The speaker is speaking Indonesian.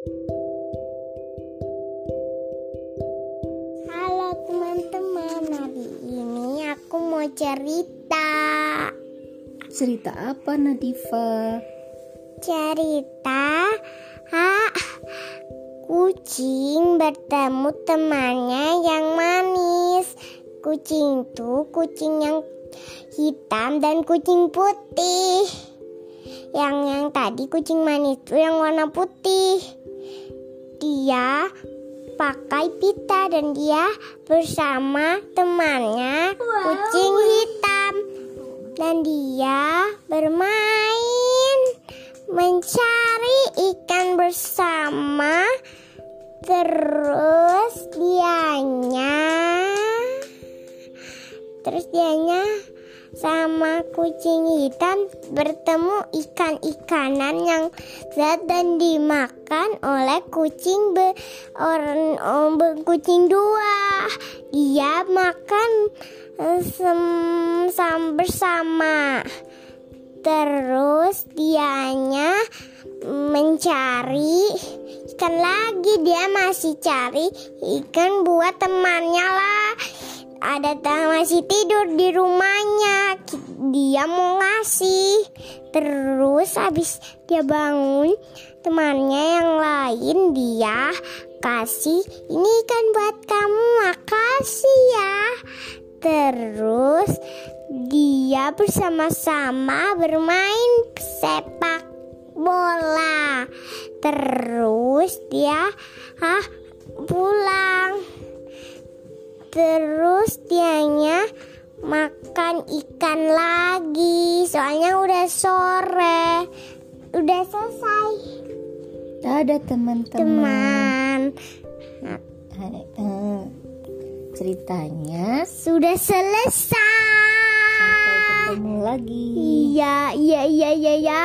Halo teman-teman, hari ini aku mau cerita. Cerita apa Nadifa? Cerita ha, kucing bertemu temannya yang manis. Kucing itu kucing yang hitam dan kucing putih. Yang yang tadi kucing manis itu yang warna putih. Dia pakai pita dan dia bersama temannya kucing hitam. Dan dia bermain mencari ikan bersama. Terus dianya terus dianya sama kucing hitam bertemu ikan-ikanan yang zat dan dimakan oleh kucing be, orang um, kucing dua. Dia makan eh, sem, sam bersama. Terus dianya mencari ikan lagi. Dia masih cari ikan buat temannya lah ada masih tidur di rumahnya. Dia mau ngasih. Terus habis dia bangun temannya yang lain dia kasih ini kan buat kamu makasih ya. Terus dia bersama-sama bermain sepak bola. Terus dia ah pulang Terus dianya makan ikan lagi. Soalnya udah sore. Udah selesai. Dadah teman-teman. Teman. Eh, Ceritanya Sudah selesai. Sampai ketemu lagi. Iya iya iya iya iya